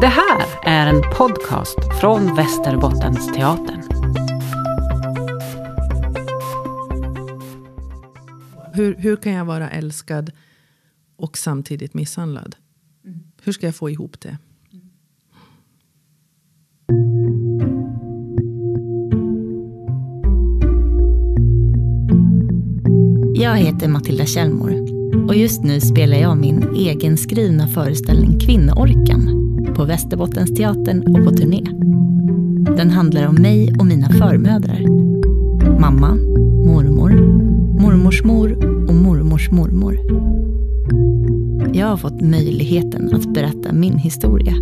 Det här är en podcast från Västerbottens teatern. Hur, hur kan jag vara älskad och samtidigt misshandlad? Hur ska jag få ihop det? Jag heter Matilda Kjellmor och just nu spelar jag min egenskrivna föreställning Kvinnoorkan på Västerbottensteatern och på turné. Den handlar om mig och mina förmödrar. Mamma, mormor, mormors mor och mormors mormor. Jag har fått möjligheten att berätta min historia.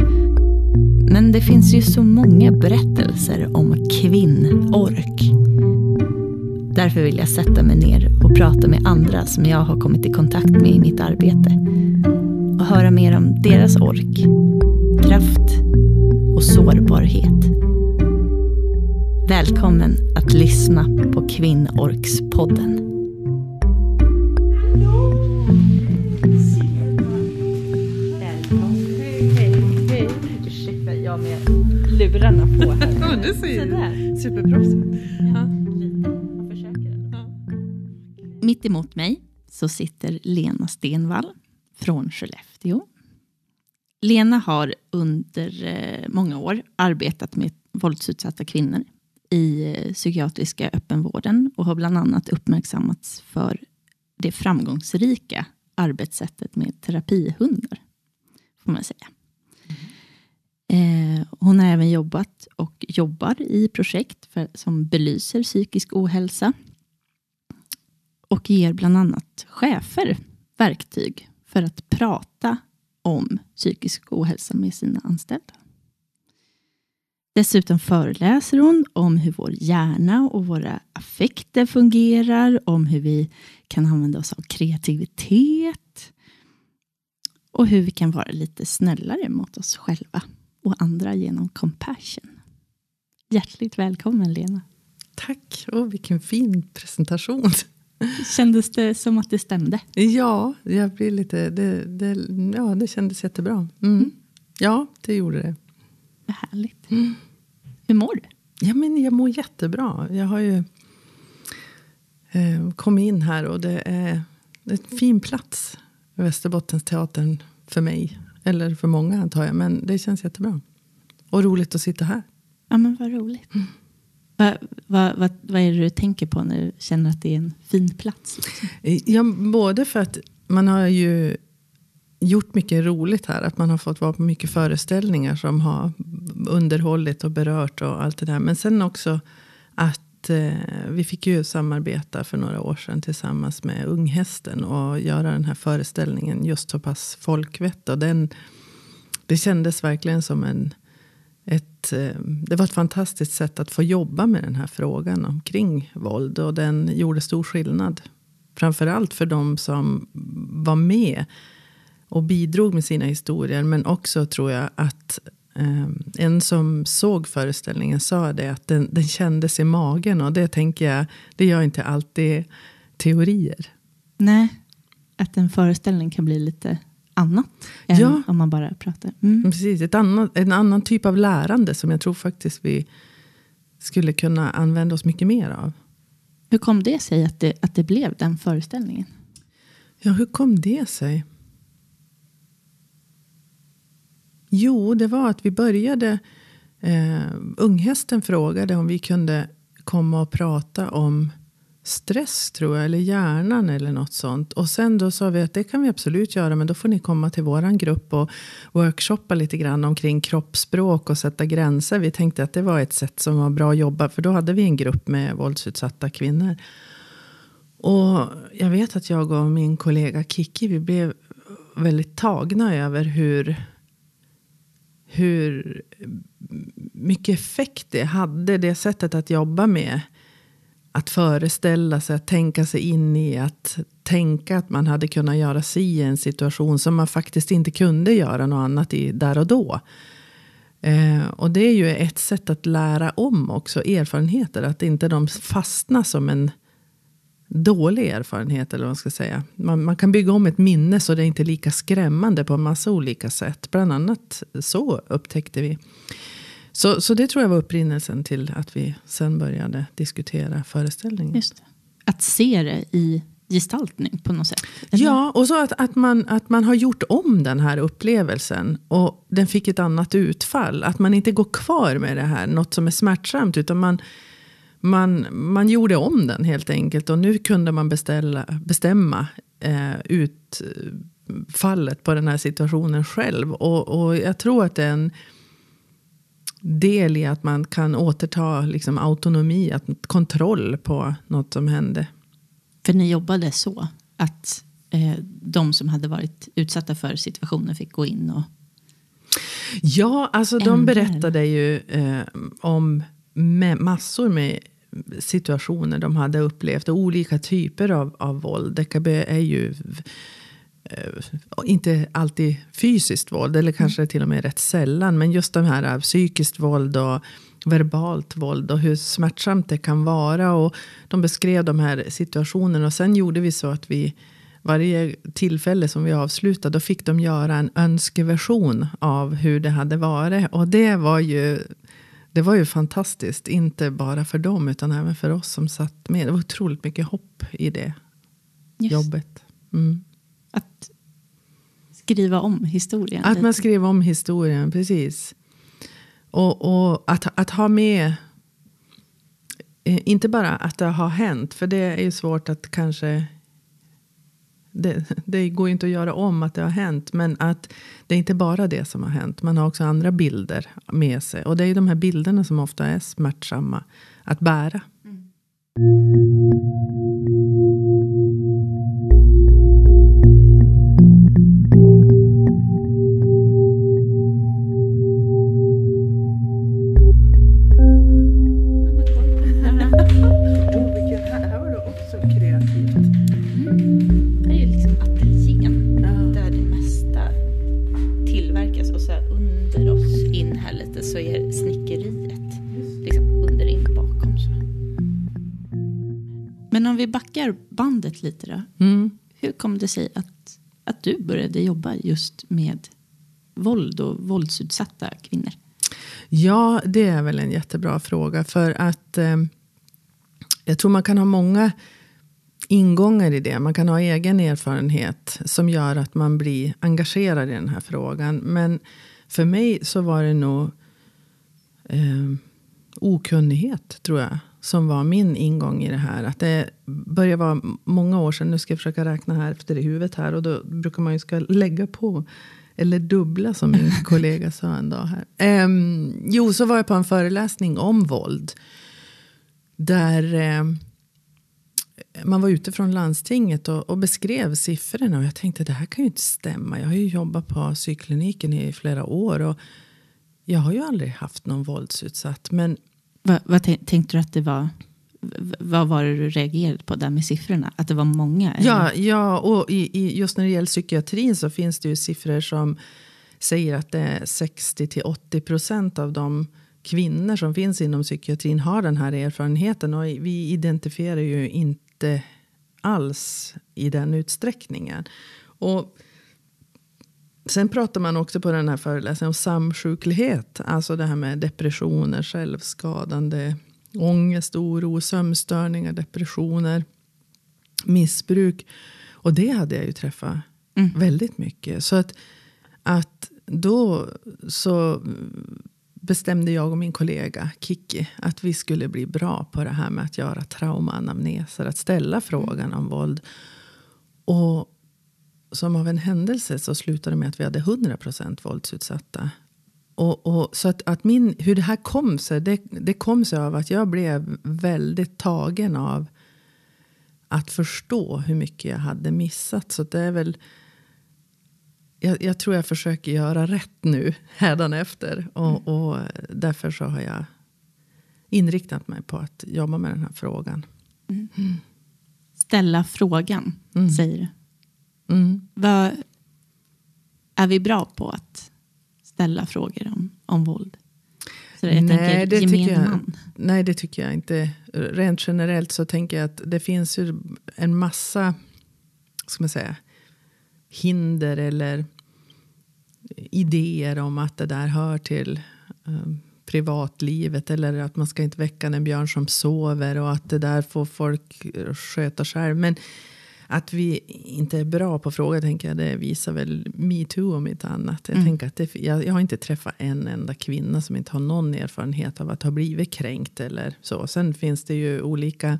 Men det finns ju så många berättelser om kvinnork. Därför vill jag sätta mig ner och prata med andra som jag har kommit i kontakt med i mitt arbete. Och höra mer om deras ork, kraft och sårbarhet. Välkommen att lyssna på Kvinnorkspodden. Ursäkta, jag med lurarna på här. Det ser Sådär. superproffsigt Ja. Mitt emot mig så sitter Lena Stenvall från Skellefteå. Jo. Lena har under eh, många år arbetat med våldsutsatta kvinnor i eh, psykiatriska öppenvården och har bland annat uppmärksammats för det framgångsrika arbetssättet med terapihundar, får man säga. Eh, hon har även jobbat och jobbar i projekt för, som belyser psykisk ohälsa och ger bland annat chefer verktyg för att prata om psykisk ohälsa med sina anställda. Dessutom föreläser hon om hur vår hjärna och våra affekter fungerar, om hur vi kan använda oss av kreativitet och hur vi kan vara lite snällare mot oss själva och andra genom compassion. Hjärtligt välkommen Lena. Tack, oh, vilken fin presentation. Kändes det som att det stämde? Ja, jag blir lite, det, det, ja, det kändes jättebra. Mm. Ja, det gjorde det. Vad härligt. Hur mår du? Ja, men jag mår jättebra. Jag har ju eh, kommit in här och det är, det är en fin plats. Västerbottensteatern för mig. Eller för många antar jag. Men det känns jättebra. Och roligt att sitta här. Ja, men vad roligt. Vad, vad, vad, vad är det du tänker på när du känner att det är en fin plats? Eh, ja, både för att man har ju gjort mycket roligt här. Att man har fått vara på mycket föreställningar som har underhållit och berört och allt det där. Men sen också att eh, vi fick ju samarbeta för några år sedan tillsammans med Unghästen och göra den här föreställningen just så pass folkvett. Och den, det kändes verkligen som en Eh, det var ett fantastiskt sätt att få jobba med den här frågan omkring våld. Och den gjorde stor skillnad. Framförallt för de som var med och bidrog med sina historier. Men också tror jag att eh, en som såg föreställningen sa det. Att den, den kändes i magen. Och det tänker jag, det gör inte alltid teorier. Nej, att en föreställning kan bli lite annat än Ja. om man bara pratar. Mm. Precis, ett annat, en annan typ av lärande som jag tror faktiskt vi skulle kunna använda oss mycket mer av. Hur kom det sig att det, att det blev den föreställningen? Ja, hur kom det sig? Jo, det var att vi började... Eh, unghästen frågade om vi kunde komma och prata om stress, tror jag, eller hjärnan eller något sånt. Och sen då sa vi att det kan vi absolut göra, men då får ni komma till våran grupp och workshoppa lite grann omkring kroppsspråk och sätta gränser. Vi tänkte att det var ett sätt som var bra att jobba, för då hade vi en grupp med våldsutsatta kvinnor. Och jag vet att jag och min kollega Kiki, vi blev väldigt tagna över hur, hur mycket effekt det hade, det sättet att jobba med. Att föreställa sig, att tänka sig in i, att tänka att man hade kunnat göra sig i en situation som man faktiskt inte kunde göra något annat i där och då. Eh, och det är ju ett sätt att lära om också erfarenheter, att inte de fastnar som en dålig erfarenhet. Eller vad man, ska säga. Man, man kan bygga om ett minne så det är inte lika skrämmande på en massa olika sätt. Bland annat så upptäckte vi. Så, så det tror jag var upprinnelsen till att vi sen började diskutera föreställningen. Att se det i gestaltning på något sätt. eller? Ja, och så att, att, man, att man har gjort om den här upplevelsen och den fick ett annat utfall. Att man inte går kvar med det här, något som är smärtsamt, utan man, man, man gjorde om den helt enkelt. Och nu kunde man beställa, bestämma eh, utfallet på den här situationen själv. Och, och jag tror att det är en del i att man kan återta liksom, autonomi, att, kontroll på något som hände. För ni jobbade så att eh, de som hade varit utsatta för situationen fick gå in och... Ja, alltså de Ändrar. berättade ju eh, om med massor med situationer de hade upplevt. Och olika typer av, av våld. DKB är ju inte alltid fysiskt våld. Eller kanske till och med rätt sällan. Men just de här eh, psykiskt våld och verbalt våld. Och hur smärtsamt det kan vara. Och de beskrev de här situationerna. Och sen gjorde vi så att vi varje tillfälle som vi avslutade, då fick de göra en önskeversion av hur det hade varit. Och det var ju, det var ju fantastiskt. Inte bara för dem, utan även för oss som satt med. Det var otroligt mycket hopp i det Just, jobbet. Mm. Att skriva om historien. Att lite. man skrev om historien, precis. Och, och att, att ha med, eh, inte bara att det har hänt, för det är ju svårt att kanske det, det går ju inte att göra om att det har hänt. Men att det är inte bara det som har hänt. Man har också andra bilder med sig. Och det är ju de här bilderna som ofta är smärtsamma att bära. här lite då. Mm. Hur kom det sig att, att du började jobba just med våld och våldsutsatta kvinnor? Ja, det är väl en jättebra fråga. För att eh, jag tror man kan ha många ingångar i det. Man kan ha egen erfarenhet som gör att man blir engagerad i den här frågan. Men för mig så var det nog eh, okunnighet, tror jag. Som var min ingång i det här. Att det börjar vara många år sedan. Nu ska jag försöka räkna här efter i huvudet här. Och då brukar man ju ska lägga på. Eller dubbla som min kollega sa en dag här. Ehm, jo, så var jag på en föreläsning om våld. Där eh, man var ute från landstinget och, och beskrev siffrorna. Och jag tänkte det här kan ju inte stämma. Jag har ju jobbat på psykkliniken i flera år. Och jag har ju aldrig haft någon våldsutsatt. Men vad, vad tänkte du att det var? Vad var det du reagerade på där med siffrorna? Att det var många? eller? Ja, ja och i, i, just när det gäller psykiatrin så finns det ju siffror som säger att det är 60 till 80 procent av de kvinnor som finns inom psykiatrin har den här erfarenheten. Och vi identifierar ju inte alls i den utsträckningen. Och sen pratar man också på den här föreläsningen om samsjuklighet. Alltså det här med depressioner, självskadande, ångest, oro, sömnstörningar, depressioner, missbruk. Och det hade jag ju träffat Mm. väldigt mycket. Så att, att då så bestämde jag och min kollega Kiki att vi skulle bli bra på det här med att göra traumaanamneser. Att ställa frågan om våld. Och som av en händelse så slutade det med att vi hade 100% våldsutsatta. Och, och, så att, att min, hur det här kom sig, det, det kom sig av att jag blev väldigt tagen av att förstå hur mycket jag hade missat. Så det är väl, jag, jag tror jag försöker göra rätt nu hädanefter. Och, och därför så har jag inriktat mig på att jobba med den här frågan. Ställa frågan, Mm. säger du. Mm. Vad är vi bra på att ställa frågor om, om våld? Så jag Nej, tänker det tycker jag- man. Nej, det tycker jag inte. Rent generellt så tänker jag att det finns ju en massa ska man säga, hinder eller idéer om att det där hör till um, privatlivet eller att man ska inte väcka en björn som sover och att det där får folk sköta själv. Men att vi inte är bra på frågor tänker jag, det visar väl metoo om inte annat. Jag, Mm. tänker att det, jag, jag har inte träffat en enda kvinna som inte har någon erfarenhet av att ha blivit kränkt eller så. Sen finns det ju olika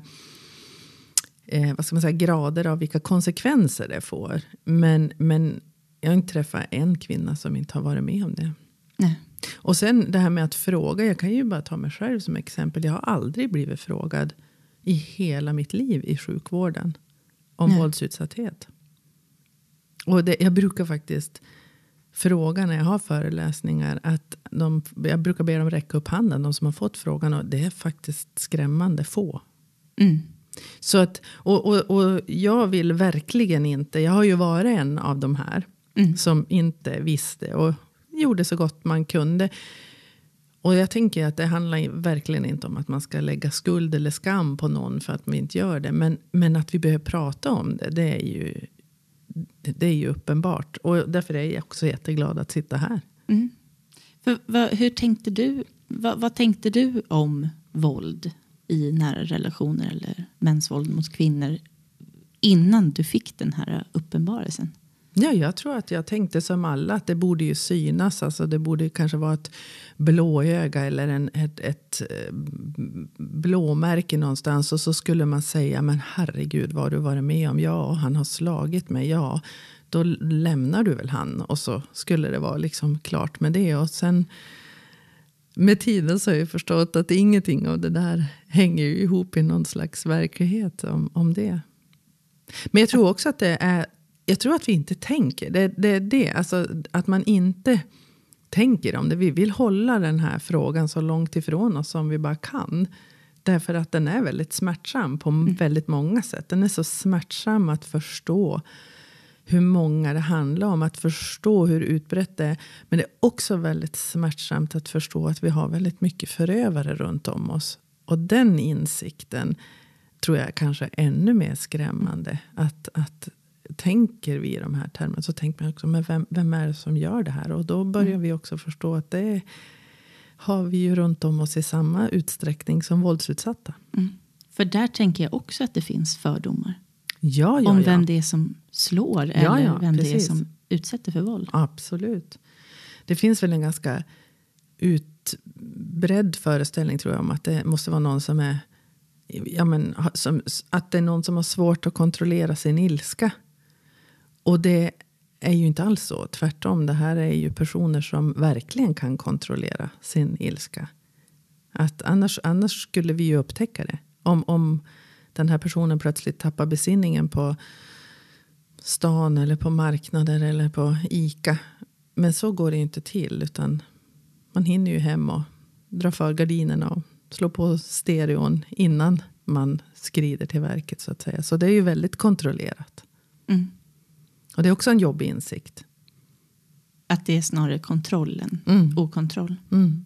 eh, vad ska man säga, grader av vilka konsekvenser det får. Men, men jag har inte träffat en kvinna som inte har varit med om det. Nej. Och sen det här med att fråga. Jag kan ju bara ta mig själv som exempel. Jag har aldrig blivit frågad i hela mitt liv i sjukvården om Nej. våldsutsatthet. Och det, jag brukar faktiskt fråga när jag har föreläsningar. Att de, jag brukar be dem räcka upp handen, de som har fått frågan. Och det är faktiskt skrämmande få. Mm. Så att, och, och, och jag vill verkligen inte, jag har ju varit en av de här Mm. som inte visste och gjorde så gott man kunde. Och jag tänker att det handlar verkligen inte om att man ska lägga skuld eller skam på någon för att man inte gör det. Men, men att vi behöver prata om det, det är ju, det är ju uppenbart. Och därför är jag också jätteglad att sitta här. Mm. För, vad, hur tänkte du, vad, vad tänkte du om våld i nära relationer eller mäns våld mot kvinnor innan du fick den här uppenbarelsen? Ja, jag tror att jag tänkte som alla att det borde ju synas. Alltså det borde kanske vara ett blåöga eller en, ett, ett eh, blåmärke någonstans. Och så skulle man säga, men herregud vad har du varit med om? Ja, han har slagit mig. Ja, då lämnar du väl han. Och så skulle det vara liksom klart med det. Och sen med tiden så har jag förstått att ingenting av det där hänger ihop i någon slags verklighet om, om det. Men jag tror också att det är, jag tror att vi inte tänker. Det är det, det, alltså att man inte tänker om det. Vi vill hålla den här frågan så långt ifrån oss som vi bara kan. Därför att den är väldigt smärtsam på väldigt många sätt. Den är så smärtsam att förstå hur många det handlar om. Att förstå hur utbrett det är. Men det är också väldigt smärtsamt att förstå att vi har väldigt mycket förövare runt om oss. Och den insikten tror jag kanske är ännu mer skrämmande. Att, att tänker vi i de här termerna så tänker man också, men vem, vem är det som gör det här? Och då börjar vi också förstå att det har vi ju runt om oss i samma utsträckning som våldsutsatta. För där tänker jag också att det finns fördomar. Ja, ja, om ja. vem det är som slår Ja, eller ja, vem det är precis. som utsätter för våld. Absolut. Det finns väl en ganska utbredd föreställning tror jag om att det måste vara någon som är ja, men, som, att det är någon som har svårt att kontrollera sin ilska. Och det är ju inte alls så. Tvärtom, det här är ju personer som verkligen kan kontrollera sin ilska. Att annars, annars skulle vi ju upptäcka det. Om, om den här personen plötsligt tappar besinningen på stan eller på marknader eller på Ica. Men så går det ju inte till. Utan man hinner ju hem och dra för gardinerna och slå på stereon innan man skrider till verket så att säga. Så det är ju väldigt kontrollerat. Mm. Och det är också en jobbig insikt. Att det är snarare kontrollen, Mm. okontroll. Mm.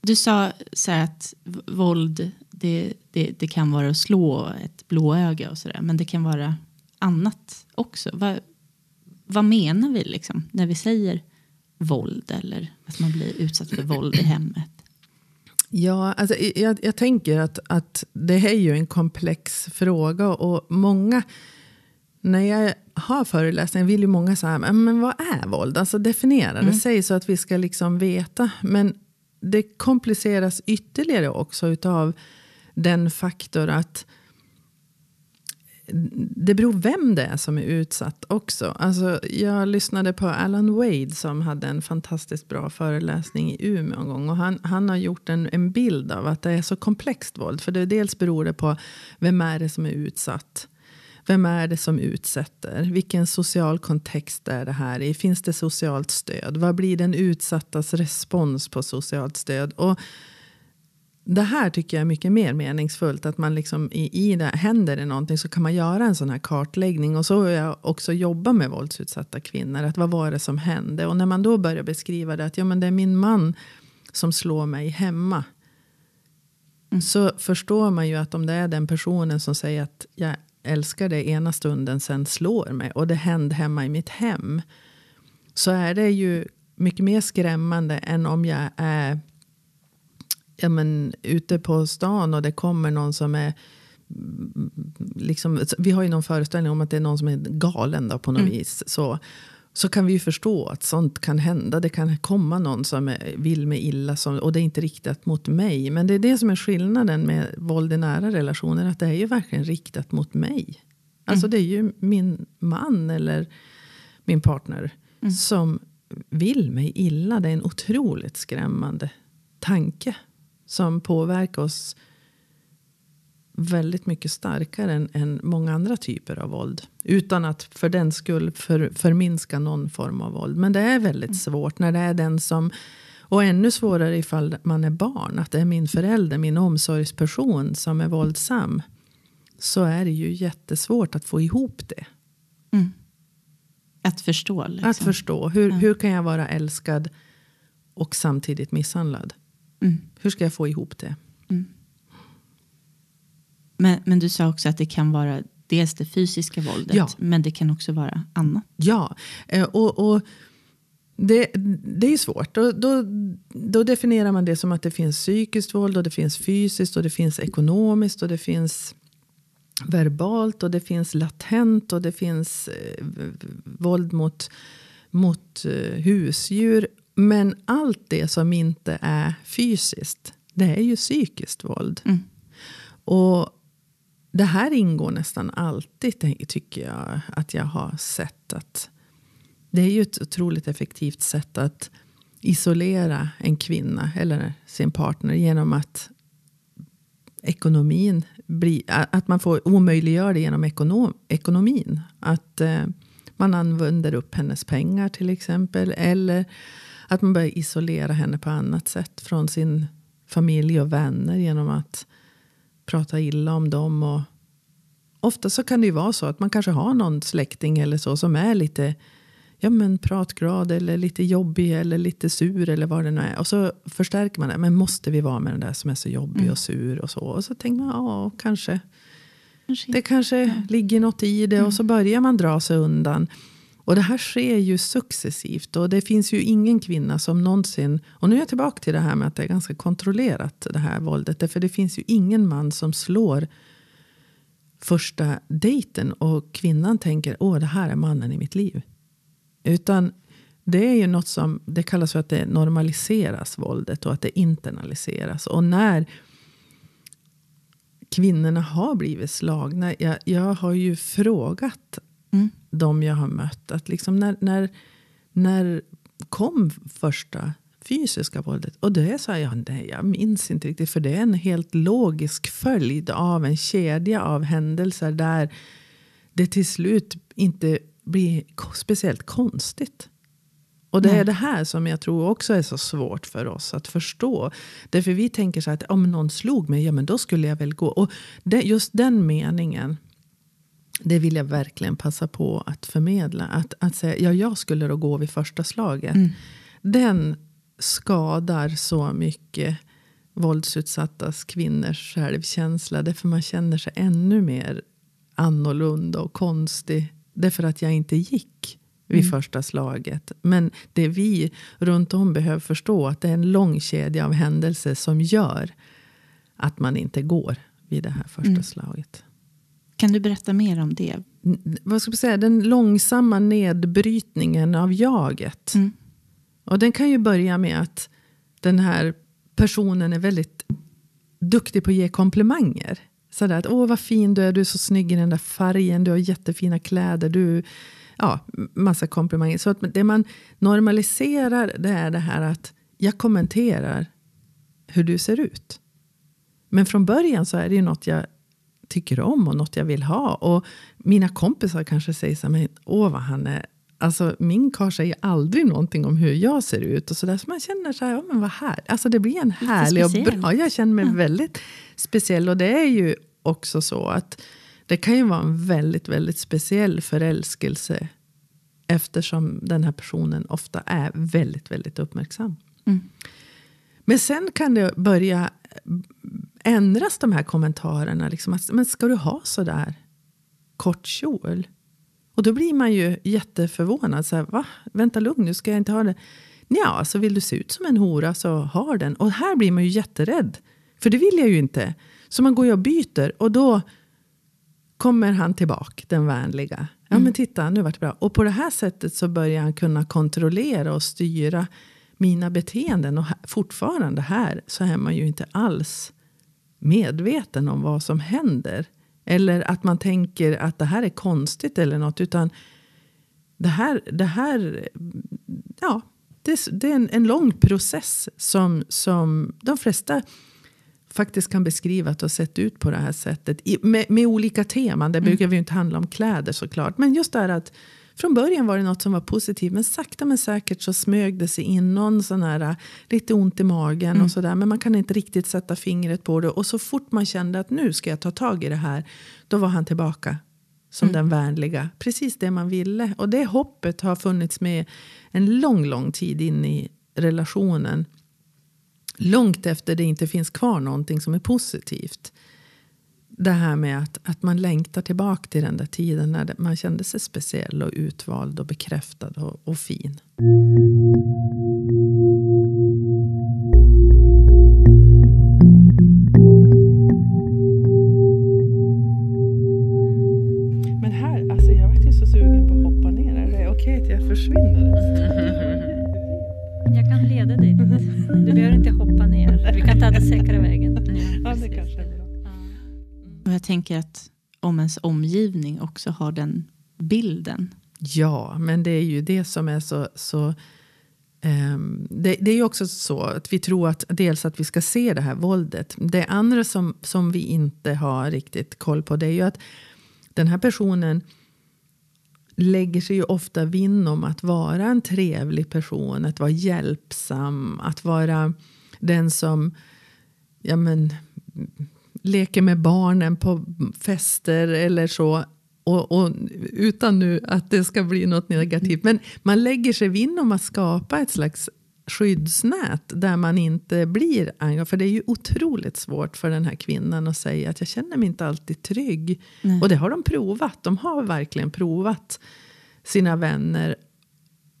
Du sa så att våld det, det, det kan vara att slå ett blåöga och sådär. Men det kan vara annat också. Vad, vad menar vi liksom när vi säger våld eller att man blir utsatt för våld i hemmet? Ja, alltså, jag, jag tänker att, att det här är ju en komplex fråga. Och många, när jag har föreläsningar vill ju många säga, men vad är våld? Alltså definiera det, säg så att vi ska liksom veta. Men det kompliceras ytterligare också utav den faktor att det beror vem det är som är utsatt också. Alltså, jag lyssnade på Alan Wade som hade en fantastiskt bra föreläsning i Umeå en gång. Och han, han har gjort en, en bild av att det är så komplext våld. För det dels beror det på vem är det som är utsatt. Vem är det som utsätter? Vilken social kontext är det här i? Finns det socialt stöd? Vad blir den utsattas respons på socialt stöd? Och det här tycker jag är mycket mer meningsfullt. Att man liksom i, i det, händer det någonting så kan man göra en sån här kartläggning. Och så har jag också jobbat med våldsutsatta kvinnor. Att vad var det som hände? Och när man då börjar beskriva det att ja, men det är min man som slår mig hemma. Så förstår man ju att om det är den personen som säger att jag älskar dig ena stunden sen slår mig. Och det hände hemma i mitt hem. Så är det ju mycket mer skrämmande än om jag är ja, men, ute på stan och det kommer någon som är mm, Liksom, vi har ju någon föreställning om att det är någon som är galen då, på något vis. Så, så kan vi ju förstå att sånt kan hända. Det kan komma någon som vill mig illa som, och det är inte riktat mot mig. Men det är det som är skillnaden med våld i nära relationer. Att det är ju verkligen riktat mot mig. Alltså det är ju min man eller min partner som vill mig illa. Det är en otroligt skrämmande tanke som påverkar oss väldigt mycket starkare än, än många andra typer av våld. Utan att för den skull för, förminska någon form av våld. Men det är väldigt svårt när det är den som och ännu svårare ifall man är barn. Att det är min förälder, min omsorgsperson som är våldsam. Så är det ju jättesvårt att få ihop det. Att förstå. Liksom. Att förstå. Hur, hur kan jag vara älskad och samtidigt misshandlad? Mm. Hur ska jag få ihop det? Men, men du sa också att det kan vara dels det fysiska våldet. Ja. Men det kan också vara annat. Ja, eh, och, och det, det är svårt. Då, då, då definierar man det som att det finns psykiskt våld och det finns fysiskt och det finns ekonomiskt och det finns verbalt och det finns latent och det finns eh, våld mot, mot eh, husdjur. Men allt det som inte är fysiskt, det är ju psykiskt våld. Och det här ingår nästan alltid, tycker jag, att jag har sett att det är ju ett otroligt effektivt sätt att isolera en kvinna eller sin partner genom att ekonomin blir, att man får omöjliggör det genom ekonom, ekonomin. Att eh, man använder upp hennes pengar till exempel. Eller att man börjar isolera henne på annat sätt från sin familj och vänner genom att prata illa om dem. Och ofta så kan det ju vara så att man kanske har någon släkting eller så som är lite ja, men pratglad eller lite jobbig eller lite sur eller vad det nu är. Och så förstärker man det. Men måste vi vara med den där som är så jobbig och sur och så? Och så tänker man, ja, kanske. Kanske Det kanske ligger något i det och så börjar man dra sig undan. Och det här sker ju successivt och det finns ju ingen kvinna som någonsin, och nu är jag tillbaka till det här med att det är ganska kontrollerat det här våldet. För det finns ju ingen man som slår första dejten och kvinnan tänker, åh det här är mannen i mitt liv. Utan det är ju något som, det kallas för att det normaliseras våldet och att det internaliseras. Och när kvinnorna har blivit slagna. Jag, jag har ju frågat Mm de jag har mött. Att liksom när, när, när kom första fysiska våldet? Och det sa jag, nej, jag minns inte riktigt. För det är en helt logisk följd av en kedja av händelser. Där det till slut inte blir speciellt konstigt. Och det är det här som jag tror också är så svårt för oss att förstå. Därför vi tänker så att om någon slog mig, ja men då skulle jag väl gå. Och det, just den meningen, det vill jag verkligen passa på att förmedla. Att, att säga, ja jag skulle då gå vid första slaget. Den skadar så mycket våldsutsattas kvinnors självkänsla. Därför man känner sig ännu mer annorlunda och konstig. Därför att jag inte gick vid första slaget. Men det vi runt om behöver förstå att det är en lång kedja av händelser som gör att man inte går vid det här första slaget. Kan du berätta mer om det? Vad ska man säga? Den långsamma nedbrytningen av jaget. Mm. Och den kan ju börja med att den här personen är väldigt duktig på att ge komplimanger. Sådär att, åh vad fin du är, du är så snygg i den där färgen, du har jättefina kläder, du... Ja, massa komplimanger. Så att det man normaliserar det är det här att jag kommenterar hur du ser ut. Men från början så är det ju något jag tycker om och något jag vill ha. Och mina kompisar kanske säger så här, men åh vad han är Alltså, min karl säger aldrig någonting om hur jag ser ut. och så där. Så man känner så här, ja, men vad här. Alltså, det blir en härlig och bra... Jag känner mig Ja. väldigt speciell. Och det är ju också så att det kan ju vara en väldigt, väldigt speciell förälskelse. Eftersom den här personen ofta är väldigt, väldigt uppmärksam. Mm. Men sen kan det börja ändras de här kommentarerna. Liksom, att, men ska du ha så där kort kjol? Och då blir man ju jätteförvånad. Så här, Va? Vänta lugn, nu ska jag inte ha det. Ja, så vill du se ut som en hora så ha den. Och här blir man ju jätterädd. För det vill jag ju inte. Så man går ju och byter. Och då kommer han tillbaka, den vänliga. Ja men titta, nu vart det bra. Och på det här sättet så börjar han kunna kontrollera och styra mina beteenden. Och fortfarande här så är man ju inte alls medveten om vad som händer. Eller att man tänker att det här är konstigt eller något. Utan det här, det här ja, det, det är en, en lång process som, som de flesta faktiskt kan beskriva att det har sett ut på det här sättet. I, med, med olika teman. Det brukar ju inte handla om kläder såklart. Men just det här att från början var det något som var positivt. Men sakta men säkert så smög det sig in någon sån här äh, lite ont i magen och sådär. Men man kan inte riktigt sätta fingret på det. Och så fort man kände att nu ska jag ta tag i det här. Då var han tillbaka som den vänliga. Precis det man ville. Och det hoppet har funnits med en lång, lång tid in i relationen. Långt efter det inte finns kvar någonting som är positivt. Det här med att, att man längtar tillbaka till den där tiden när man kände sig speciell och utvald och bekräftad och, och fin. Tänker att om ens omgivning också har den bilden. Ja, men det är ju det som är så... så um, det, det är ju också så att vi tror att dels att vi ska se det här våldet. Det andra som, som vi inte har riktigt koll på det är ju att den här personen lägger sig ju ofta vinn om att vara en trevlig person, att vara hjälpsam, att vara den som ja men, leker med barnen på fester eller så. Och, och, utan nu att det ska bli något negativt. Men man lägger sig vinn om att skapa ett slags skyddsnät där man inte blir engagerad. För det är ju otroligt svårt för den här kvinnan att säga att jag känner mig inte alltid trygg. Nej. Och det har de provat. De har verkligen provat sina vänner.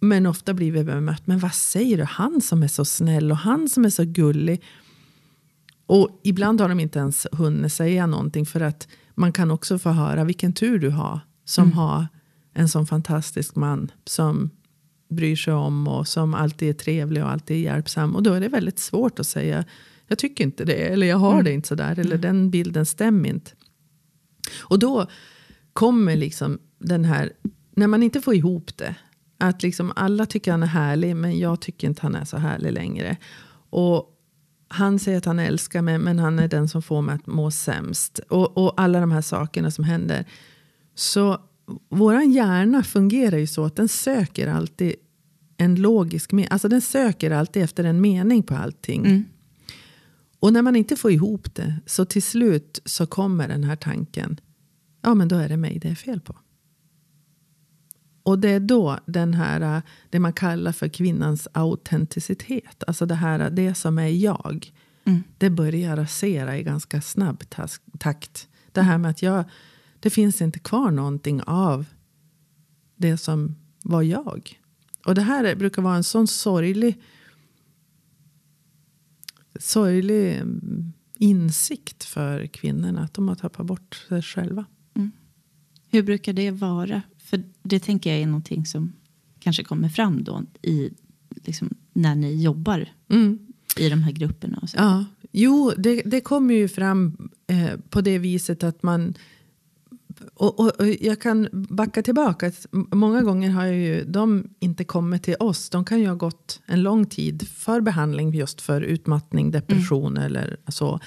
Men ofta blir vi bemött. Men vad säger du? Han som är så snäll och han som är så gullig. Och ibland har de inte ens hunnit säga någonting. För att man kan också få höra vilken tur du har. Som har en sån fantastisk man. Som bryr sig om och som alltid är trevlig och alltid är hjälpsam. Och då är det väldigt svårt att säga. Jag tycker inte det. Eller jag har det inte sådär. Eller den bilden stämmer inte. Och då kommer liksom den här, när man inte får ihop det. Att liksom alla tycker han är härlig men jag tycker inte han är så härlig längre. Och han säger att han älskar mig men han är den som får mig att må sämst. Och, och alla de här sakerna som händer. Så våran hjärna fungerar ju så att den söker alltid en logisk mening. Alltså den söker alltid efter en mening på allting. Mm. Och när man inte får ihop det så till slut så kommer den här tanken. Ja men då är det mig det är fel på. Och det är då den här, äh, det man kallar för kvinnans autenticitet. Alltså det här, det som är jag. Mm. Det börjar rasera i ganska snabb takt. Det här med att jag, det finns inte kvar någonting av det som var jag. Och det här är- brukar vara en sån sorglig sorglig mm, insikt för kvinnorna. Att de har tappat bort sig själva. Hur brukar det vara? För det tänker jag är någonting som kanske kommer fram då i, liksom, när ni jobbar Mm. i de här grupperna. Och så. Ja, jo, det, det kommer ju fram eh, på det viset att man... Och, och, och jag kan backa tillbaka. Många gånger har ju de inte kommit till oss. De kan ju ha gått en lång tid för behandling just för utmattning, depression eller så.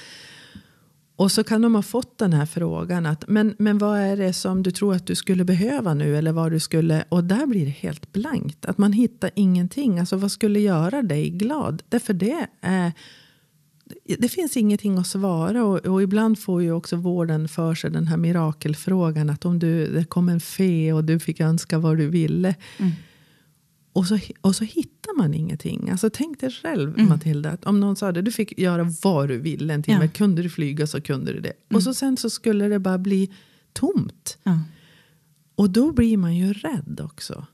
Och så kan de ha fått den här frågan. Att, men, men vad är det som du tror att du skulle behöva nu? Eller vad du skulle, och där blir det helt blankt. Att man hittar ingenting. Alltså vad skulle göra dig glad? Därför det är... Det finns ingenting att svara. Och, och, ibland får ju också vården för sig den här mirakelfrågan. Att om du, det kom en fe och du fick önska vad du ville. Mm. Och så, och så hittar man ingenting. Alltså, tänk dig själv, mm. Matilda, att om någon sa det, du fick göra vad du ville en timme. Ja. Kunde du flyga så kunde du det. Mm. Och så sen så skulle det bara bli tomt. Ja. Och då blir man ju rädd också.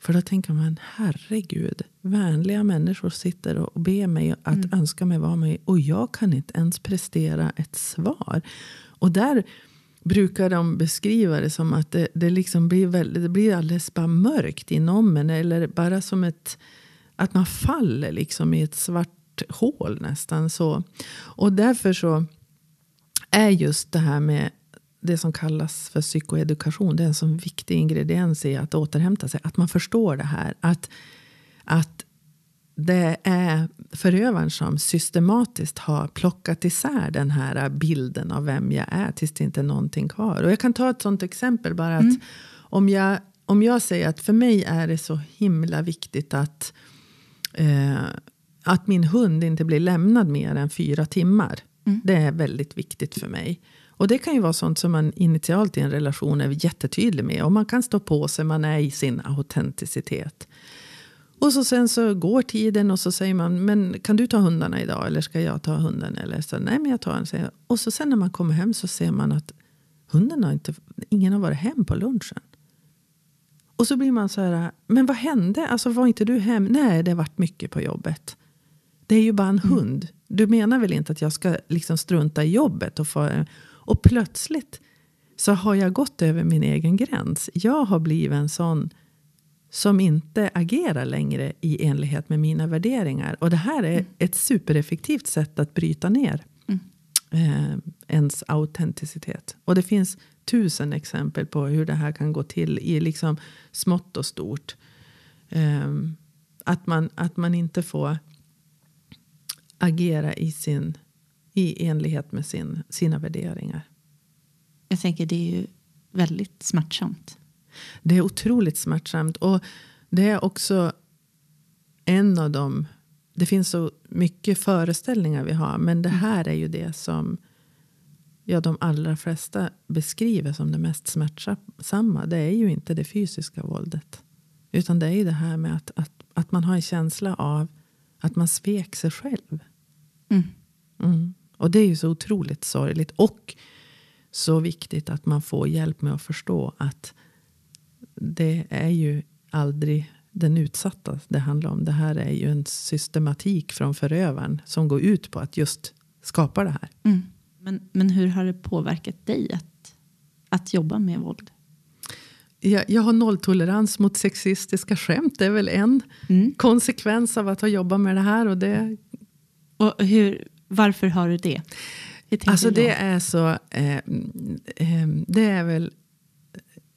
För då tänker man, herregud, vänliga människor sitter och ber mig att mm. önska mig vad mig och jag kan inte ens prestera ett svar. Och där brukar de beskriva det som att det, det, liksom blir, väldigt, det blir alldeles bara mörkt inom en. Eller bara som ett, att man faller liksom i ett svart hål nästan. så. Och därför så är just det här med det som kallas för psykoedukation. Det är en sån viktig ingrediens i att återhämta sig. Att man förstår det här. Att, att det är förövaren som systematiskt har plockat isär den här bilden av vem jag är tills det inte är någonting kvar. Och jag kan ta ett sånt exempel bara. att mm. om, jag, om jag säger att för mig är det så himla viktigt att, eh, att min hund inte blir lämnad mer än fyra timmar. Mm. Det är väldigt viktigt för mig. Och det kan ju vara sånt som man initialt i en relation är jättetydlig med. Och man kan stå på sig, man är i sin autenticitet. Och så sen så går tiden och så säger man, men kan du ta hundarna idag? Eller ska jag ta hunden? Eller så, nej men jag tar den. Säger Och så sen när man kommer hem så ser man att hunden har inte, ingen har varit hem på lunchen. Och så blir man så här, men vad hände? Alltså var inte du hem? Nej, det har varit mycket på jobbet. Det är ju bara en mm. hund. Du menar väl inte att jag ska liksom strunta i jobbet? Och, få, och plötsligt så har jag gått över min egen gräns. Jag har blivit en sån som inte agerar längre i enlighet med mina värderingar. Och det här är mm. ett supereffektivt sätt att bryta ner mm. eh, ens autenticitet. Och det finns tusen exempel på hur det här kan gå till i liksom smått och stort. Eh, att, man, att man inte får agera i, sin, i enlighet med sin, sina värderingar. Jag tänker det är ju väldigt smärtsamt. Det är otroligt smärtsamt. Och det är också en av de... Det finns så mycket föreställningar vi har. Men det här är ju det som ja, de allra flesta beskriver som det mest smärtsamma. Det är ju inte det fysiska våldet. Utan det är ju det här med att, att, att man har en känsla av att man svek sig själv. Mm. Mm. Och det är ju så otroligt sorgligt. Och så viktigt att man får hjälp med att förstå att det är ju aldrig den utsatta det handlar om. Det här är ju en systematik från förövaren som går ut på att just skapa det här. Mm. Men, men hur har det påverkat dig att, att jobba med våld? Jag, jag har nolltolerans mot sexistiska skämt. Det är väl en mm. konsekvens av att ha jobbat med det här. Och, det... och hur, varför har du det? Alltså det är så... Eh, eh, det är väl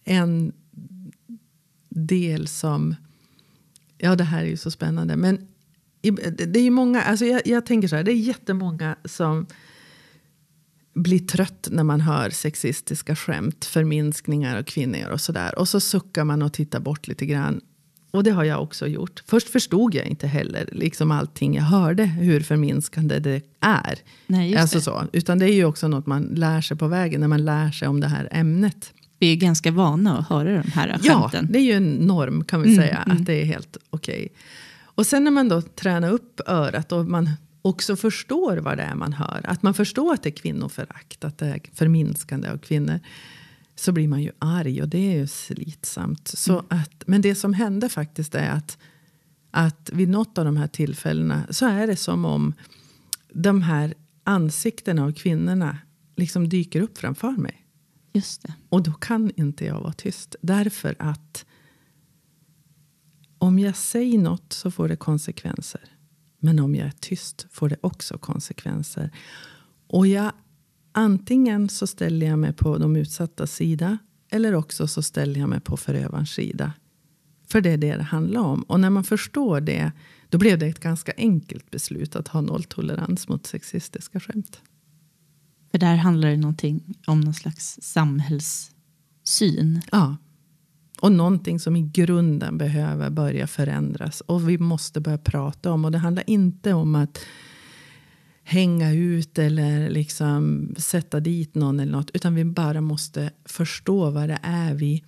en del som... Ja, det här är ju så spännande. Men det är ju många, alltså jag, jag tänker så här, det är jättemånga som blir trött när man hör sexistiska skämt, förminskningar av kvinnor och sådär. Och så suckar man och tittar bort lite grann. Och det har jag också gjort. Först förstod jag inte heller liksom allting jag hörde, hur förminskande det är. Nej, alltså Så. Utan det är ju också något man lär sig på vägen, när man lär sig om det här ämnet vi är ganska vana att höra de här skämten. Ja, det är ju en norm kan vi mm, säga. Mm. Att det är helt okej. Okay. Och sen när man då tränar upp örat och man också förstår vad det är man hör. Att man förstår att det är kvinnoförakt, att det är förminskande av kvinnor. Så blir man ju arg och det är ju slitsamt. Så mm. att, men det som hände faktiskt är att, att vid något av de här tillfällena så är det som om de här ansiktena av kvinnorna liksom dyker upp framför mig. Just det. Och då kan inte jag vara tyst. Därför att om jag säger något så får det konsekvenser. Men om jag är tyst får det också konsekvenser. Och jag, antingen så ställer jag mig på de utsatta sida. Eller också så ställer jag mig på förövarens sida. För det är det det handlar om. Och när man förstår det. Då blev det ett ganska enkelt beslut att ha nolltolerans mot sexistiska skämt. För där handlar det någonting om någon slags samhällssyn. Ja. Och någonting som i grunden behöver börja förändras. Och vi måste börja prata om. Och det handlar inte om att hänga ut eller liksom sätta dit någon eller något. Utan vi bara måste förstå vad det är vi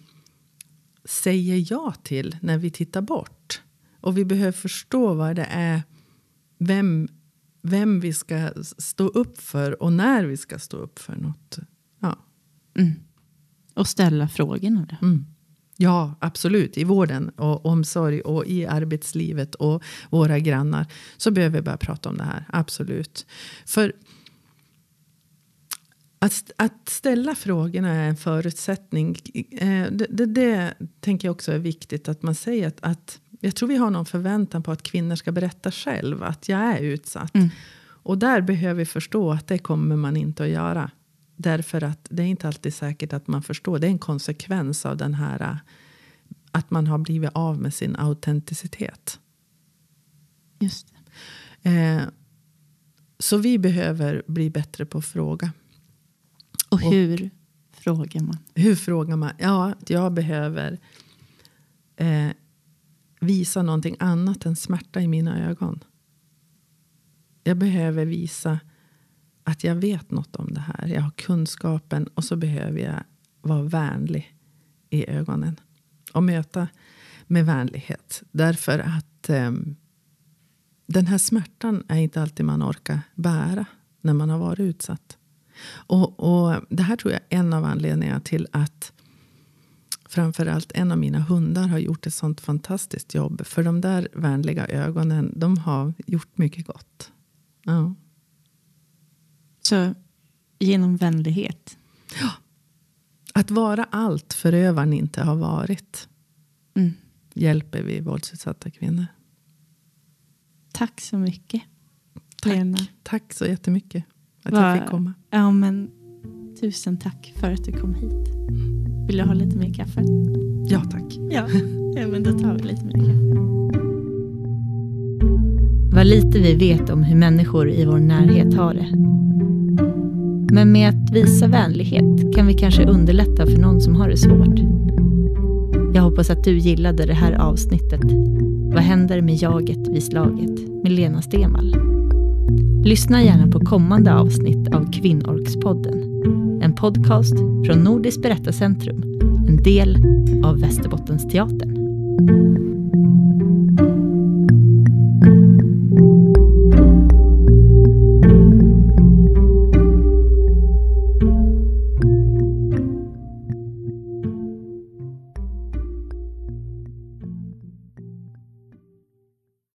säger ja till när vi tittar bort. Och vi behöver förstå vad det är, vem, vem vi ska stå upp för och när vi ska stå upp för något. Ja, Mm. Och ställa frågorna. Mm. ja absolut. I vården och omsorg och i arbetslivet och våra grannar så behöver vi börja prata om det här. Absolut. För att, att ställa frågorna är en förutsättning. Eh, Det, det, det tänker jag också är viktigt att man säger att, att jag tror vi har någon förväntan på att kvinnor ska berätta själv att jag är utsatt. Mm. Och där behöver vi förstå att det kommer man inte att göra. Därför att det är inte alltid säkert att man förstår. Det är en konsekvens av den här eh, att man har blivit av med sin autenticitet. Just. Eh, så vi behöver bli bättre på att fråga. Och hur frågar man? Hur frågar man? Ja, jag behöver eh, visa någonting annat än smärta i mina ögon. Jag behöver visa att jag vet något om det här. Jag har kunskapen och så behöver jag vara vänlig i ögonen. Och möta med vänlighet. Därför att eh, den här smärtan är inte alltid man orkar bära när man har varit utsatt. Och, och det här tror jag är en av anledningarna till att framförallt en av mina hundar har gjort ett sånt fantastiskt jobb. För de där vänliga ögonen, de har gjort mycket gott. Ja. Så genom vänlighet. Att vara allt förövaren inte har varit Mm. hjälper vi våldsutsatta kvinnor. Tack så mycket. Tack, Lena. tack så jättemycket att Vad- jag fick komma. Ja, men tusen tack för att du kom hit. Vill du ha lite mer kaffe? Ja, tack. Ja, ja men då tar vi lite mer kaffe. Vad lite vi vet om hur människor i vår närhet har det. Men med att visa vänlighet kan vi kanske underlätta för någon som har det svårt. Jag hoppas att du gillade det här avsnittet. Vad händer med jaget vid slaget? Med Lena Stemal. Lyssna gärna på kommande avsnitt av Kvinnorkspodden. En podcast från Nordiskt berättarcentrum, en del av Västerbottensteatern.